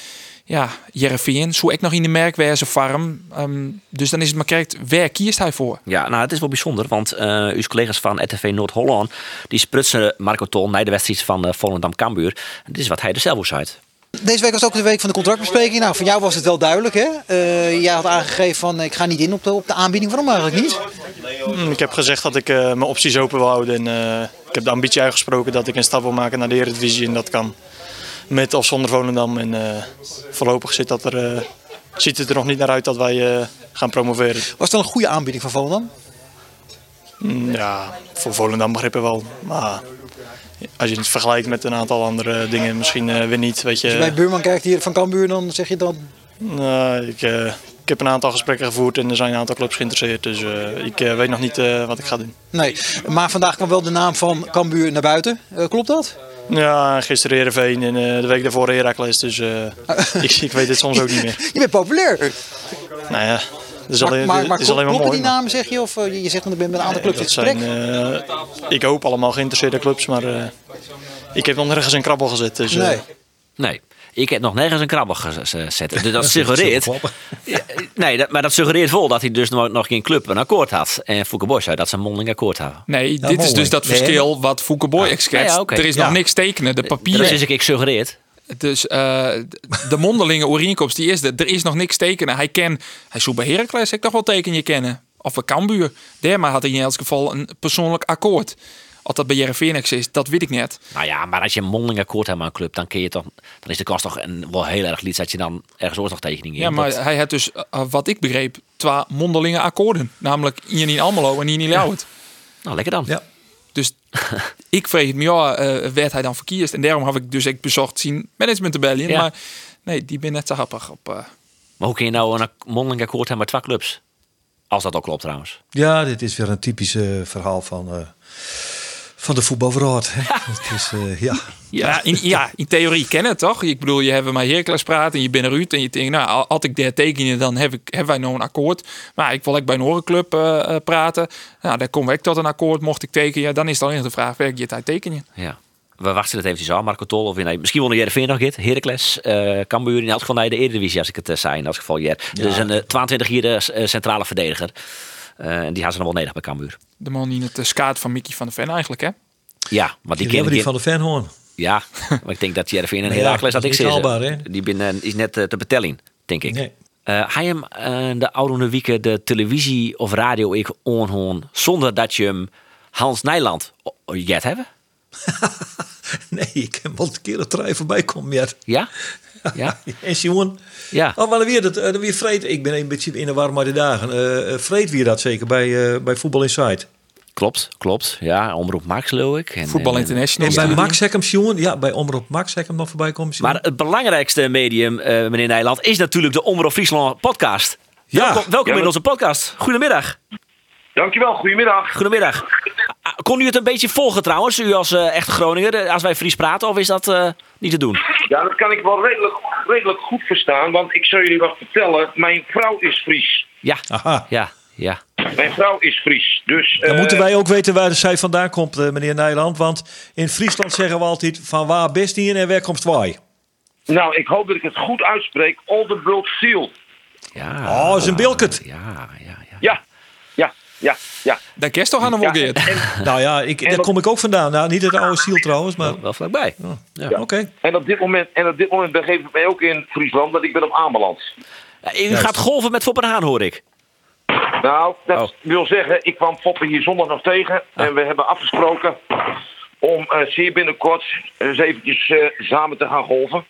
Ja, Jereveen, zo ik nog in de merkwijze farm. Um, dus dan is het maar kijkt, waar kiest hij voor? Ja, nou het is wel bijzonder. Want uh, uw collega's van RTV Noord-Holland... die sprutsen Marco Tol naar de wedstrijd van Volendam-Cambuur. Dit is wat hij er zelf uit. Deze week was ook de week van de contractbespreking. Nou, voor jou was het wel duidelijk, hè? Uh, jij had aangegeven van ik ga niet in op de, op de aanbieding. Waarom eigenlijk niet? Mm, Ik heb gezegd dat ik uh, mijn opties open wil houden. En uh, ik heb de ambitie uitgesproken dat ik een stap wil maken naar de Eredivisie. En dat kan met of zonder Volendam. En voorlopig zit, dat er, ziet het er nog niet naar uit dat wij gaan promoveren. Was dat een goede aanbieding van Volendam? Mm, ja, voor Volendam begrippen wel. Maar als je het vergelijkt met een aantal andere dingen, misschien uh, weer niet. Weet je. Als je bij Buurman kijkt hier van Cambuur, dan zeg je dan... Uh, ik, uh, ik heb een aantal gesprekken gevoerd en er zijn een aantal clubs geïnteresseerd. Dus ik weet nog niet wat ik ga doen. Nee, maar vandaag kwam wel de naam van Cambuur naar buiten. klopt dat? Ja, gisteren Heerenveen en de week daarvoor Heracles. Dus (laughs) ik, ik, weet het soms ook niet meer. Je bent populair. Nou ja, is maar, alleen, maar, maar is alleen maar mooi. die namen zeg je? Of je zegt dat ik ben met een aantal clubs in gesprek? Zijn, ik hoop allemaal geïnteresseerde clubs, maar ik heb nog nergens een krabbel gezet. Dus, nee. Nee. Ik heb nog nergens een krabbel gezet. Dus dat (laughs) suggereert. nee, dat, maar dat suggereert vol dat hij dus nog, nog geen club een akkoord had. En Foukeboy zei dat ze een mondeling akkoord hadden. Nee, ja, dit is dus dat nee, verschil wat schetst. Ja, okay. Er is nog niks tekenen. De papieren. Dat is ik suggereerd. Dus uh, de mondelinge overeenkomst die is er. Er is nog niks tekenen. Hij ken, hij zou bij Heracles ik toch wel tekenje kennen. Of bij Cambuur. Daar had hij in elk geval een persoonlijk akkoord. Of dat bij Jereveen is, dat weet ik net. Nou ja, maar als je een mondeling akkoord hebt met een club, dan, kun je toch, dan is de kans toch een, wel heel erg lied dat je dan ergens ooit nog tekening in. Ja, maar dat... hij had dus, uh, wat ik begreep, twee mondelinge akkoorden. Namelijk hier in Almelo en hier in Ljouwert. Ja. Nou, lekker dan. Ja. Dus (laughs) ik vreeg het me, ja, uh, werd hij dan verkiest. En daarom heb ik dus ik bezocht zien management te bellen. Ja. Maar nee, die ben net zo happig op... Uh... Maar hoe kun je nou een mondeling akkoord hebben met twee clubs? Als dat ook klopt trouwens. Ja, dit is weer een typisch verhaal van... Van de voetbalverraad. het is, uh, ja. Ja, in, ja, in theorie kennen het toch? Ik bedoel, je hebt maar Heracles praten en je bent eruit en je denkt, nou, als ik daar tekenen, dan heb ik, hebben wij nou een akkoord. Maar ik wil ik bij een horenclub uh, praten. Nou, dan kom ik tot een akkoord. Mocht ik tekenen, dan is het alleen de vraag, werk je het uit tekenen? Ja. We wachten het eventjes aan, Marco Tol. Of nee, misschien wil Jereveen nog dit. Heracles, uh, Cambuur in elk geval naar de Eredivisie, als ik het uh, zei. In elk geval, Jer. Ja. Dus een uh, 22 jaar uh, centrale verdediger. Uh, die gaan ze nog wel nodig bij Cambuur. De man in het uh, skaat van Mickey van de Ven eigenlijk, hè? Ja, maar die, die kennen die van de Venhoorn. Ja, maar ik denk dat Jereveen en (laughs) Heracles dat ik zeg. Die ben, uh, is net uh, te betellen, denk ik. Nee. Uh, hij hem uh, de oude weken de televisie of radio ik onhoorn zonder dat je hem Hans Nijland jet hebben? (laughs) nee, ik heb wel een keer een trein voorbij komen jet. Ja? (laughs) Ja? En Simon? Ja. Oh, maar weer, dat, dat weer vreed. Ik ben een beetje in de war maar de dagen. Eh eh, vreed weer dat zeker bij, eh, bij Voetbal Insight. Klopt, klopt. Ja, Omroep Max, geloof ik. En, Voetbal en- International. En bij. Max Hekkem, Simon? Ja, bij Omroep Max Hekkem nog voorbij komen. Maar het belangrijkste medium, eh, meneer Nijland, is natuurlijk de Omroep Friesland podcast. Ja. Welkom, welkom Ja, in onze podcast. Goedemiddag. Dankjewel, goedemiddag. Goedemiddag. Kon u het een beetje volgen trouwens, u als eh, echte Groninger, eh, als wij Fries praten, of is dat eh, niet te doen? Ja, dat kan ik wel redelijk, redelijk goed verstaan, want ik zal jullie wat vertellen. Mijn vrouw is Fries. Ja, Aha. ja, ja. Mijn vrouw is Fries, dus... Dan moeten wij ook weten waar zij vandaan komt, meneer Nijland. Want in Friesland zeggen we altijd van waar best in en waar komt waai. Nou, ik hoop dat ik het goed uitspreek. Oldenburg Seal. Ja. Oh, is een bilket. Ja, ja, ja. Ja, ja, ja. Daar kerst toch aan hem Ja, en, Nou ja, ik, daar dat- kom ik ook vandaan. Nou, niet het oude ziel trouwens, maar Wel vlakbij. Ja. oké. en, op dit moment, en op dit moment begeef ik mij ook in Friesland, want ik ben op. Eh, U gaat golven met Foppen Haan, hoor ik. Nou, dat Oh. wil zeggen, ik kwam Foppen hier zondag nog tegen. En we hebben afgesproken om eh, zeer binnenkort eens eventjes eh, samen te gaan golven.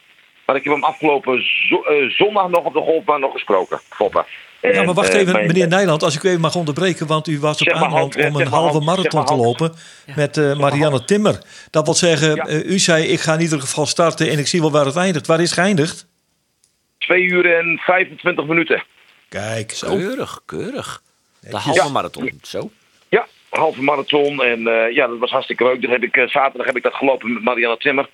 Maar ik heb hem afgelopen zo- eh, zondag nog op de golfbaan nog gesproken, Foppen. Ja, maar wacht eh, even, mijn- meneer Nijland, als ik u even mag onderbreken, want u was op Zeg maar, aanland Hans, om een halve marathon te lopen met eh, Marianne Timmer. Dat wil zeggen, Ja. eh, u zei ik ga in ieder geval starten en ik zie wel waar het eindigt. Waar is geëindigd? 2 uur en 25 minuten. Kijk, zo. Keurig, keurig. De halve Ja. marathon, zo. Ja, halve marathon. En eh, ja, dat was hartstikke leuk. Dus heb ik, eh, zaterdag heb ik dat gelopen met Marianne Timmer.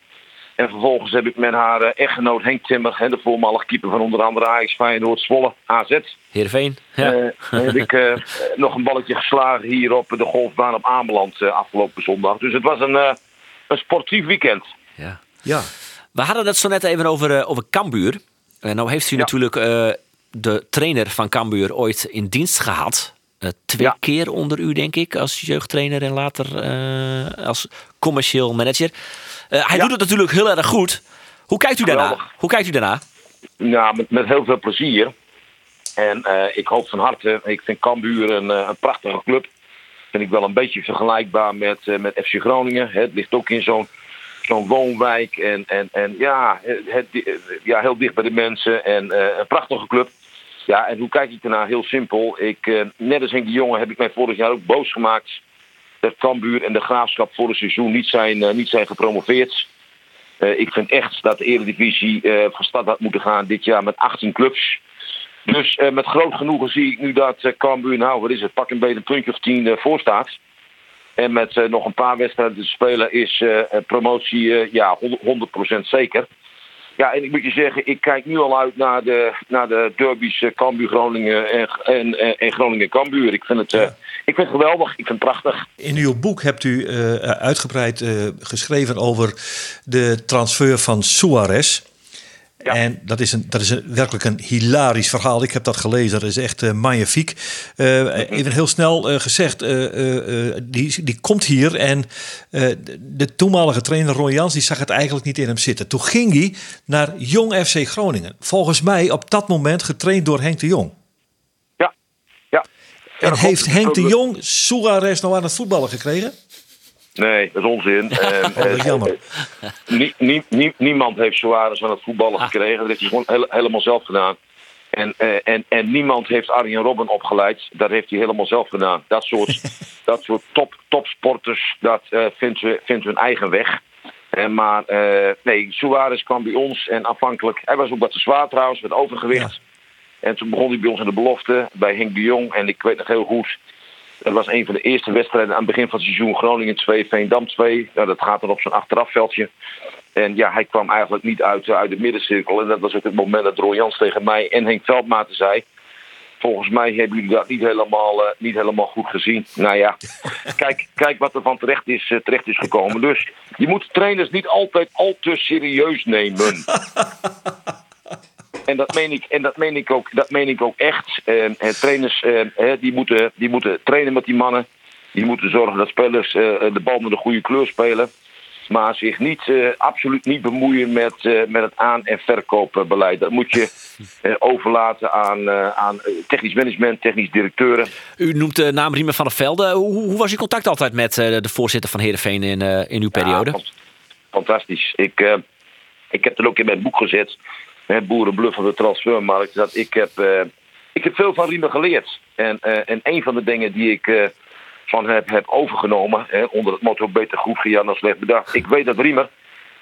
En vervolgens heb ik met haar eh, echtgenoot Henk Timmer, hè, de voormalig keeper van onder andere Ajax, Feyenoord, Zwolle, AZ. Heerenveen. Ja. Eh, heb ik eh, nog een balletje geslagen hier op de golfbaan op Ameland eh, afgelopen zondag. Dus het was een, eh, een sportief weekend. ja. Ja. We hadden het zo net even over, eh, over Cambuur. En nou heeft u Ja. natuurlijk eh, de trainer van Cambuur ooit in dienst gehad. Eh, twee Ja. keer onder u, denk ik, als jeugdtrainer en later eh, als commercieel manager. Eh, hij Ja. doet het natuurlijk heel erg goed. Hoe kijkt u daarna? Geweldig. Hoe kijkt u daarna? Ja, met, met heel veel plezier. En eh, ik hoop van harte, ik vind Cambuur een, eh, een prachtige club. Vind ik wel een beetje vergelijkbaar met, met FC Groningen. Het ligt ook in zo'n zo'n woonwijk. En, en, en ja, het, ja, heel dicht bij de mensen. En een prachtige club. Ja, en hoe kijk ik ernaar? Heel simpel. Ik, net als Henk de Jonge heb ik mij vorig jaar ook boos gemaakt. Dat Cambuur en de Graafschap voor het seizoen niet zijn, eh, niet zijn gepromoveerd. Eh, ik vind echt dat de Eredivisie eh van start had moeten gaan dit jaar met 18 clubs. Dus met groot genoegen zie ik nu dat eh Cambuur, nou wat is het, pak een beetje een puntje of tien eh, voor staat. En met nog een paar wedstrijden te spelen is promotie ja, 100%, 100% zeker. Ja, en ik moet je zeggen, ik kijk nu al uit naar de, naar de derbies eh, Cambuur Groningen en, en, en, en Groningen Cambuur. Ik vind het, eh, ik vind het geweldig, ik vind het prachtig. In uw boek hebt u eh, uitgebreid eh, geschreven over de transfer van Suarez. Ja. En dat is, een, dat is een, werkelijk een hilarisch verhaal. Ik heb dat gelezen, dat is echt eh, magnifiek. Eh, even heel snel eh, gezegd, die, die komt hier en de, toenmalige trainer Ron Jans die zag het eigenlijk niet in hem zitten. Toen ging hij naar Jong FC Groningen. Volgens mij op dat moment getraind door Henk de Jong. Ja, ja. En heeft. Henk de Jong Suarez nou aan het voetballen gekregen? Nee, dat is onzin. En, (laughs) Oh, wat jammer. eh, nie- nie- nie- niemand heeft Suarez aan het voetballen gekregen. Dat heeft hij gewoon hele- helemaal zelf gedaan. En, eh, en, en niemand heeft Arjen Robben opgeleid. Dat heeft hij helemaal zelf gedaan. Dat soort, (laughs) dat soort top, topsporters, dat eh, vindt, ze, vindt hun eigen weg. En maar eh, nee, Suarez kwam bij ons en afhankelijk... Hij was ook wat te zwaar trouwens, met overgewicht. En toen begon hij bij ons in de belofte bij Henk de Jong. En ik weet nog heel goed, dat was een van de eerste wedstrijden aan het begin van het seizoen. Groningen 2, Veendam 2. Nou, dat gaat dan op zo'n achterafveldje. En ja, hij kwam eigenlijk niet uit, eh, uit de middencirkel. En dat was ook het moment dat Roy Jans tegen mij en Henk Veldmaten zei... Volgens mij hebben jullie dat niet helemaal, eh, niet helemaal goed gezien. Nou ja, (laughs) kijk, kijk wat er van terecht is, eh, terecht is gekomen. Dus je moet trainers niet altijd al te serieus nemen. (laughs) En dat meen ik, en dat meen ik, ook, dat meen ik ook echt. Eh, eh, trainers eh, hè, die moeten, die moeten trainen met die mannen. Die moeten zorgen dat spelers eh, de bal met een goede kleur spelen. Maar zich niet, eh, absoluut niet bemoeien met, eh, met het aan- en verkoopbeleid. Dat moet je (laughs) eh, overlaten aan, eh, aan eh, technisch management, technisch directeuren. U noemt de naam Riemer van der Velde. Hoe, hoe was uw contact altijd met eh, de voorzitter van Heerenveen in, eh, in uw periode? Ja, fantastisch. Ik, eh, ik heb het ook in mijn boek gezet. Hè, boerenbluff van de transfermarkt. Dat ik heb, eh, ik heb veel van Riemer geleerd. En, eh, en een van de dingen die ik eh, van heb, heb overgenomen, hè, onder het motto beter goed gedaan dan slecht bedacht. Ik weet dat Riemer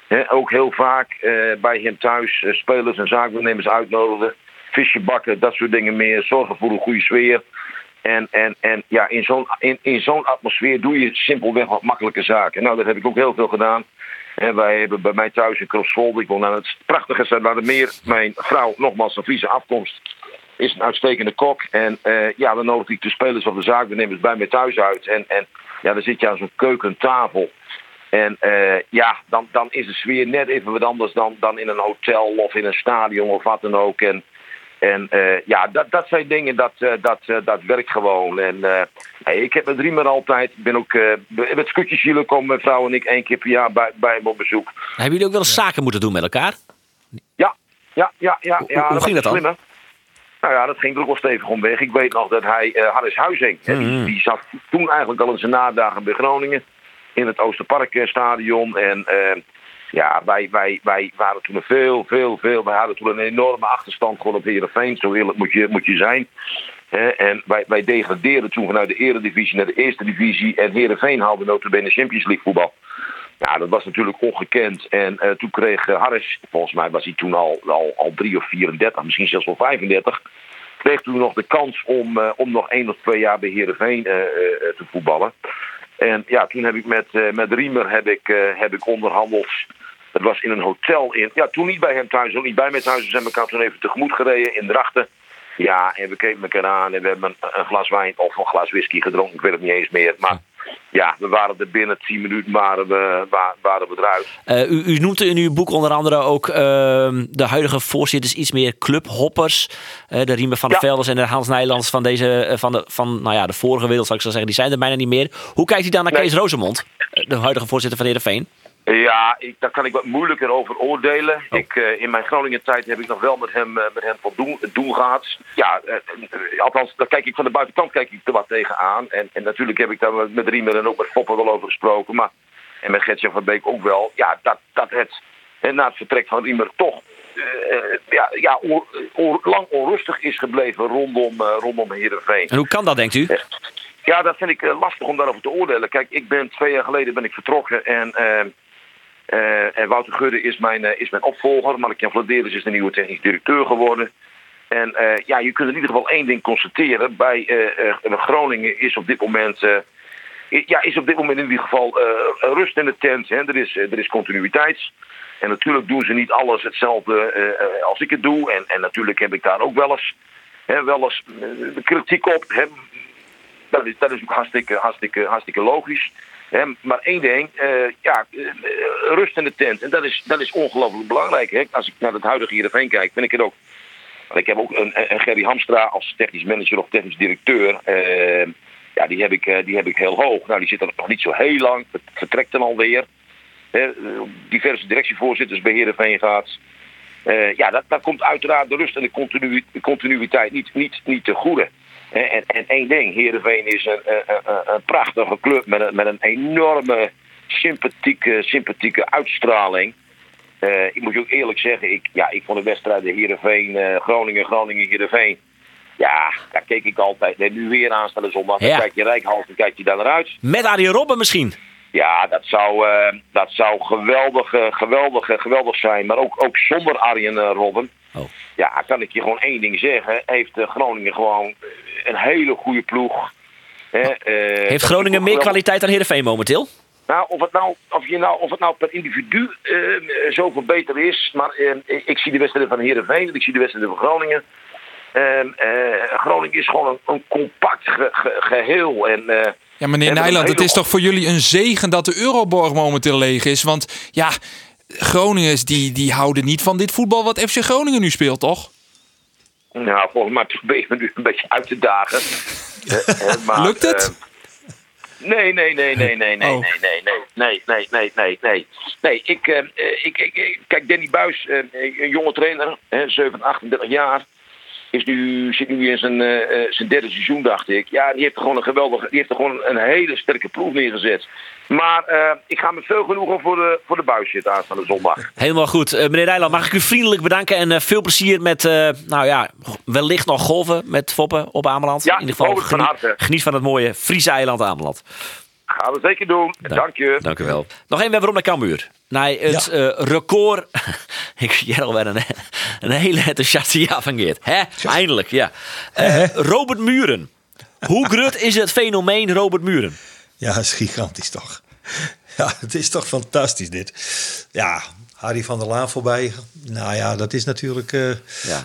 hè, ook heel vaak bij hem thuis spelers en zaakbenemers uitnodigde. Visje bakken, dat soort dingen meer. Zorgen voor een goede sfeer. En, en, en ja, in zo'n in, in zo'n atmosfeer doe je simpelweg wat makkelijke zaken. Nou, dat heb ik ook heel veel gedaan. En wij hebben bij mij thuis in Kroosvolde, ik woon aan het prachtige Zuidermeer. Mijn vrouw, nogmaals van Friese afkomst, is een uitstekende kok. En eh, ja, dan nodig ik de spelers of de zaakbenemers bij mij thuis uit. En, en ja, dan zit je aan zo'n keukentafel. En eh, ja, dan, dan is de sfeer net even wat anders dan, dan in een hotel of in een stadion of wat dan ook. En, en eh, ja, dat, dat zijn dingen, dat, eh, dat, eh, dat werkt gewoon. En hey, ik heb met Riemer altijd, ik ben ook met Skutjes Zielen komen mijn vrouw en ik één keer per jaar bij, bij hem op bezoek. Hebben jullie ook wel eens zaken moeten doen met elkaar? Ja, ja, ja, ja. ja hoe ging dat dan? slim, hè? Nou ja, dat ging er ook wel stevig om weg. Ik weet nog dat hij, Hannes Huizing, hè, die, die zat toen eigenlijk al in zijn nadagen bij Groningen. In het Oosterparkstadion. En ja, wij, wij, wij waren toen veel, veel, veel. Wij hadden toen een enorme achterstand gewoon op Heerenveen. Zo eerlijk moet je, moet je zijn. En wij, wij degradeerden toen vanuit de eredivisie naar de eerste divisie. En Heerenveen haalde notabene Champions League voetbal. Ja, dat was natuurlijk ongekend. En eh, toen kreeg eh, Harris, volgens mij was hij toen al, al, al 3 of 34, misschien zelfs wel 35. Kreeg toen nog de kans om, eh, om nog één of twee jaar bij Heerenveen eh, eh, te voetballen. En ja, toen heb ik met, eh, met Riemer heb ik, eh, heb ik onderhandeld. Het was in een hotel in. Ja, toen niet bij hem thuis, ook niet bij mij thuis. We zijn elkaar toen even tegemoet gereden in Drachten. Ja, en we keken elkaar aan en we hebben een, een glas wijn of een glas whisky gedronken. Ik weet het niet eens meer. Maar ja, we waren er binnen 10 minuten waren we, wa- waren we eruit. Eh, u, u noemt in uw boek onder andere ook ehm, de huidige voorzitters iets meer clubhoppers. Eh, de Riemen van de. Velders en de Hans Nijlands van, deze, eh, van, de, van nou ja, de vorige wereld, zou ik zo zeggen. Die zijn er bijna niet meer. Hoe kijkt u dan naar Nee. Kees Rozemond, eh, de huidige voorzitter van Heerenveen? Ja, ik, daar kan ik wat moeilijker over oordelen. Ik, eh, in mijn Groningen tijd heb ik nog wel met hem, eh, met hem voldoen doen gehad. Ja, eh, althans, daar kijk ik van de buitenkant kijk ik er wat tegenaan. En, en natuurlijk heb ik daar met- met Riemer en ook met Foppen wel over gesproken. Maar, en met Gertje van Beek ook wel. Ja, dat, dat het hè, na het vertrek van Riemer toch ja, ja, lang onrustig is gebleven rondom, rondom Heerenveen. En hoe kan dat, denkt u? Ja, dat vind ik lastig om daarover te oordelen. Kijk, ik ben twee jaar geleden ben ik vertrokken en, eh, en Wouter Gudde is mijn, eh, is mijn opvolger. Mark-Jan Vladeris is de nieuwe technisch directeur geworden. En eh, ja, je kunt in ieder geval één ding constateren. Bij Groningen is op dit moment... ja, is op dit moment in ieder geval rust in de tent. Hè. Er, is, er is continuïteit. En natuurlijk doen ze niet alles hetzelfde als ik het doe. En, en natuurlijk heb ik daar ook wel eens, hè, wel eens kritiek op. Dat is, dat is ook hartstikke, hartstikke, hartstikke logisch. Maar één ding, eh, ja, eh, rust in de tent. En dat is, dat is ongelooflijk belangrijk. Als ik naar het huidige Heerenveen kijk, vind ik het ook... Ik heb ook een, een Gerry Hamstra als technisch manager of technisch directeur. eh, ja, die heb, ik, die heb ik heel hoog. Nou, die zit er nog niet zo heel lang. Vertrekt dan alweer. Hè, diverse directievoorzitters bij Heerenveen gaat. Eh, ja, dat, dat komt uiteraard de rust en de continuïteit niet, niet, niet te goede. En, en één ding, Heerenveen is een, een, een, een prachtige club met een, met een enorme sympathieke, sympathieke uitstraling. Eh, ik moet je ook eerlijk zeggen, ik, ja, ik vond de wedstrijden Heerenveen, eh Groningen, Groningen, Heerenveen. Ja, daar keek ik altijd. En nu weer aanstaande zondag. Dan Ja. kijk je Rijkhals, dan kijk je daar naar uit. Met Arjen Robben misschien? Ja, dat zou, eh, dat zou geweldig, eh, geweldig, eh, geweldig zijn. Maar ook, ook zonder Arjen Robben. Oh. Ja, kan ik je gewoon één ding zeggen. Heeft Groningen gewoon een hele goede ploeg. Hè, Heeft Groningen meer kwaliteit dan Heerenveen momenteel? nou, of het nou, of je nou, of het nou per individu zoveel beter is. Maar ik, zie de wedstrijden van Heerenveen. Ik zie de wedstrijden van Groningen. En, eh, Groningen is gewoon een, een compact ge- ge- geheel. En, Ja, meneer Nijland, het is toch voor jullie een zegen dat de Euroborg momenteel leeg is? Want ja, Groningers die, die houden niet van dit voetbal wat FC Groningen nu speelt, toch? Nou, volgens mij probeer je me nu een beetje uit te dagen. Eh, eh, maar, Lukt het? eh, nee, nee, nee, nee, nee, nee, Oh. nee, nee, nee, nee, nee, nee, nee, nee. Nee, ik, eh, eh, ik, ik, ik- kijk, Danny Buis, eh, een jonge trainer, hè, 7, 38 jaar. Is nu, zit nu in zijn, eh, eh, zijn derde seizoen, dacht ik. Ja, die heeft er gewoon een geweldige, die heeft er gewoon een hele sterke proef neergezet. Maar eh, ik ga met veel genoegen voor de, voor de buisje aanstaande zondag. Helemaal goed. Meneer Rijland, mag ik u vriendelijk bedanken en veel plezier met, nou ja, wellicht nog golven met Foppen op Ameland. Ja, In ieder geval van geniet, van het mooie Friese eiland Ameland. Gaan we zeker doen. Dank je. Dank u wel. Nog één, waarom naar Cambuur. Nee, het eh, record. (laughs) ik zie een, een hele enthousiaste ja van Geert. Hè? Eindelijk, ja. Eh, Robert Muren. Hoe groot is het fenomeen Robert Muren? Ja, dat is gigantisch toch. Ja, het is toch fantastisch dit. Ja, Harry van der Laan voorbij. Nou ja, dat is natuurlijk eh,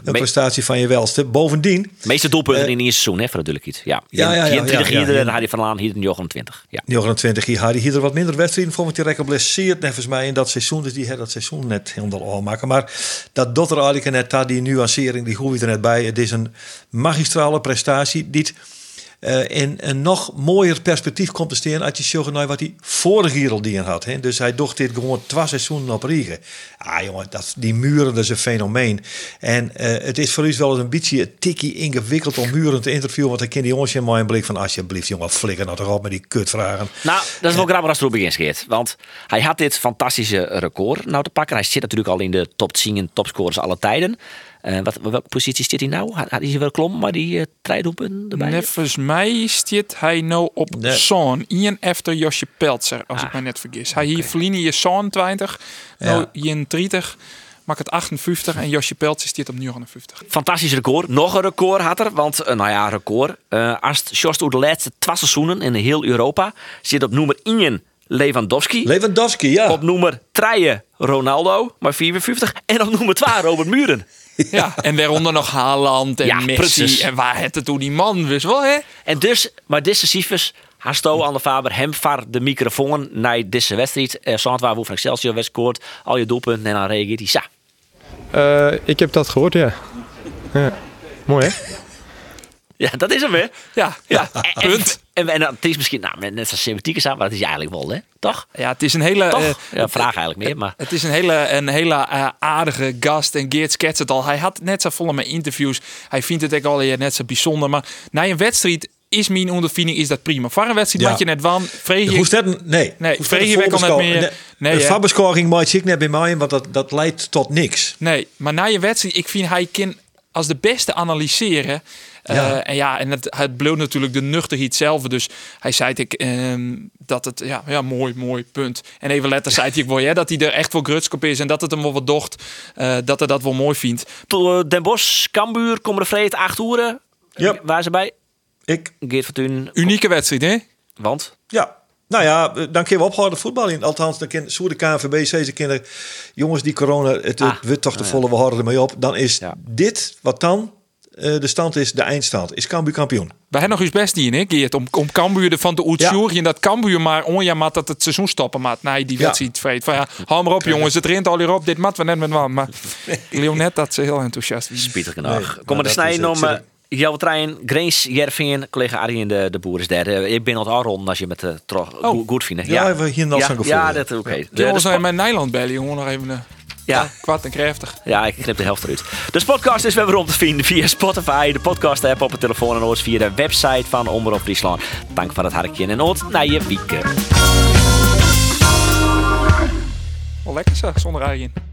een prestatie van je welste. Bovendien, De meeste doelpunten in het seizoen, hè, voor natuurlijk iets. Ja, Ja, ja, ja, 24 ja, ja, hier, en Harry van Laan hier in 29. Ja. 29 jaar Harry hier er wat minder wedstrijden voor, want die rekker blesseerd nevens mij in dat seizoen. Dus die had dat seizoen net helemaal maken. Maar dat doet er eigenlijk net die nuancering, die hoef je er net bij. Het is een magistrale prestatie die het, eh, in een nog mooier perspectief komt te staan je zegt naar wat hij vorig jaar al dien had. Hè. Dus hij docht dit gewoon twee seizoenen op Riegen. Ah jongen, dat, die muren, dat is een fenomeen. En eh, het is voor u wel eens een beetje een tikkie ingewikkeld om muren te interviewen. Want dan kan die jongens in mijn blik van alsjeblieft jongen, flikker nou toch op met die kutvragen. Nou, dat is wel grappig als het erop begint, Geert. Want hij had dit fantastische record nou te pakken. Hij zit natuurlijk al in de top 10 en topscorers alle tijden. Eh, wat, welke positie zit hij nou? Had, hij wel klom, maar die uh, doelpunten erbij? Nevens mij zit hij nou op Nee. zo'n. Ian efter Josje Peltzer, als ik me net vergis. Hij hier verliezen je zo'n 20, nou Ian 30, maak het 58 en Josje Peltzer zit op 59. Fantastisch record. Nog een record had er. Want, eh, nou ja, record. Eh als door de laatste twee seizoenen in heel Europa zit op nummer 1 Lewandowski. Lewandowski, ja. Op nummer 3 Ronaldo, maar 54. En op nummer 2 Robert Muren. Ja, en daaronder nog Haaland en Ja, Messi. precies. En waar het het toen die man wist wel, hè? En dus, maar deze cijfers, Hasto aan de Faber, hem var de microfoon naar deze wedstrijd. Uh, Zandwaar van Excelsior werd scoort, al je doelpunten en dan reageert hij, ja. Eh, ik heb dat gehoord, ja. ja. Mooi, hè? Ja, dat is hem, hè? Ja, ja. En, punt. En, en, en het is misschien, nou, net zoals semantiek is aan, maar het is eigenlijk wel, hè? Toch? Ja, het is een hele... Toch? eh, ja, vraag eigenlijk meer, maar... Het is een hele, een hele eh, aardige gast. En Geert schetst het al. Hij had net zo vol met interviews. Hij vindt het ook al net zo bijzonder. Maar na een wedstrijd is mijn ondervinding is dat prima. Voor een wedstrijd Ja. had je net van. Vreeg Hoe je... Nee. Nee, vreeg je weg al net meer. Nee, Nee, de hè? Fabberscoring maakt ik net bij mij, want dat, dat leidt tot niks. Nee, maar na je wedstrijd, ik vind hij kan als de beste analyseren. Eh, en ja, en het, het bleef natuurlijk de nuchterheid zelf. Dus hij zei ik ehm, dat het, ja, ja, mooi, mooi, punt. En even later zei hij wel, ja, dat hij er echt voor grutskop is en dat het hem wel wat docht. eh, dat hij dat wel mooi vindt. Eh, Den Bosch, Cambuur, komen de vreed, acht uren. Ja. Waar ze bij? Ik. Geert Fortuyn. Unieke wedstrijd, hè? Want? Ja. Nou ja, eh, dan kun je ophouden voetbal in. Althans, dan kan zo de KNVB zeggen, kinderen, jongens die corona, het Ah. wordt toch te volle, we houden ermee op. Dan is dit, wat dan eh, de stand is, de eindstand, is Cambuur kampioen. Wij hebben nog eens best die, hè, Geert? Om, om Cambuur ervan te uitzoeken. En dat Cambuur maar onjamat dat het seizoen stoppen maat. Nee, die Ja. wedstrijd vreet. Van ja, hou maar op jongens, het rent al hier op. Dit mat we net met wat. Maar (laughs) ik leeuw net dat ze heel enthousiast. Spietig genoeg. Kom maar de snijden om... Eh, Jouw trein, Grace, Jervin, collega Arie en de, de boer is derde. Eh, Ik ben al rond als je met de tro goed, goed vindt. Ja, we hier nog ja, gevoel, Ja, ja. dat oké. De- de Jongens, spo- zijn mijn Nijland bellen, jongen. Nog even. eh, Ja. kwart en krachtig. Ja, ik knip de helft eruit. De podcast is weer rond te vinden via Spotify, de podcast app op het telefoon en ook via de website van Omroep Friesland. Dank voor het hartje en oot naar je weekend. Wel lekker zo, zonder eigen.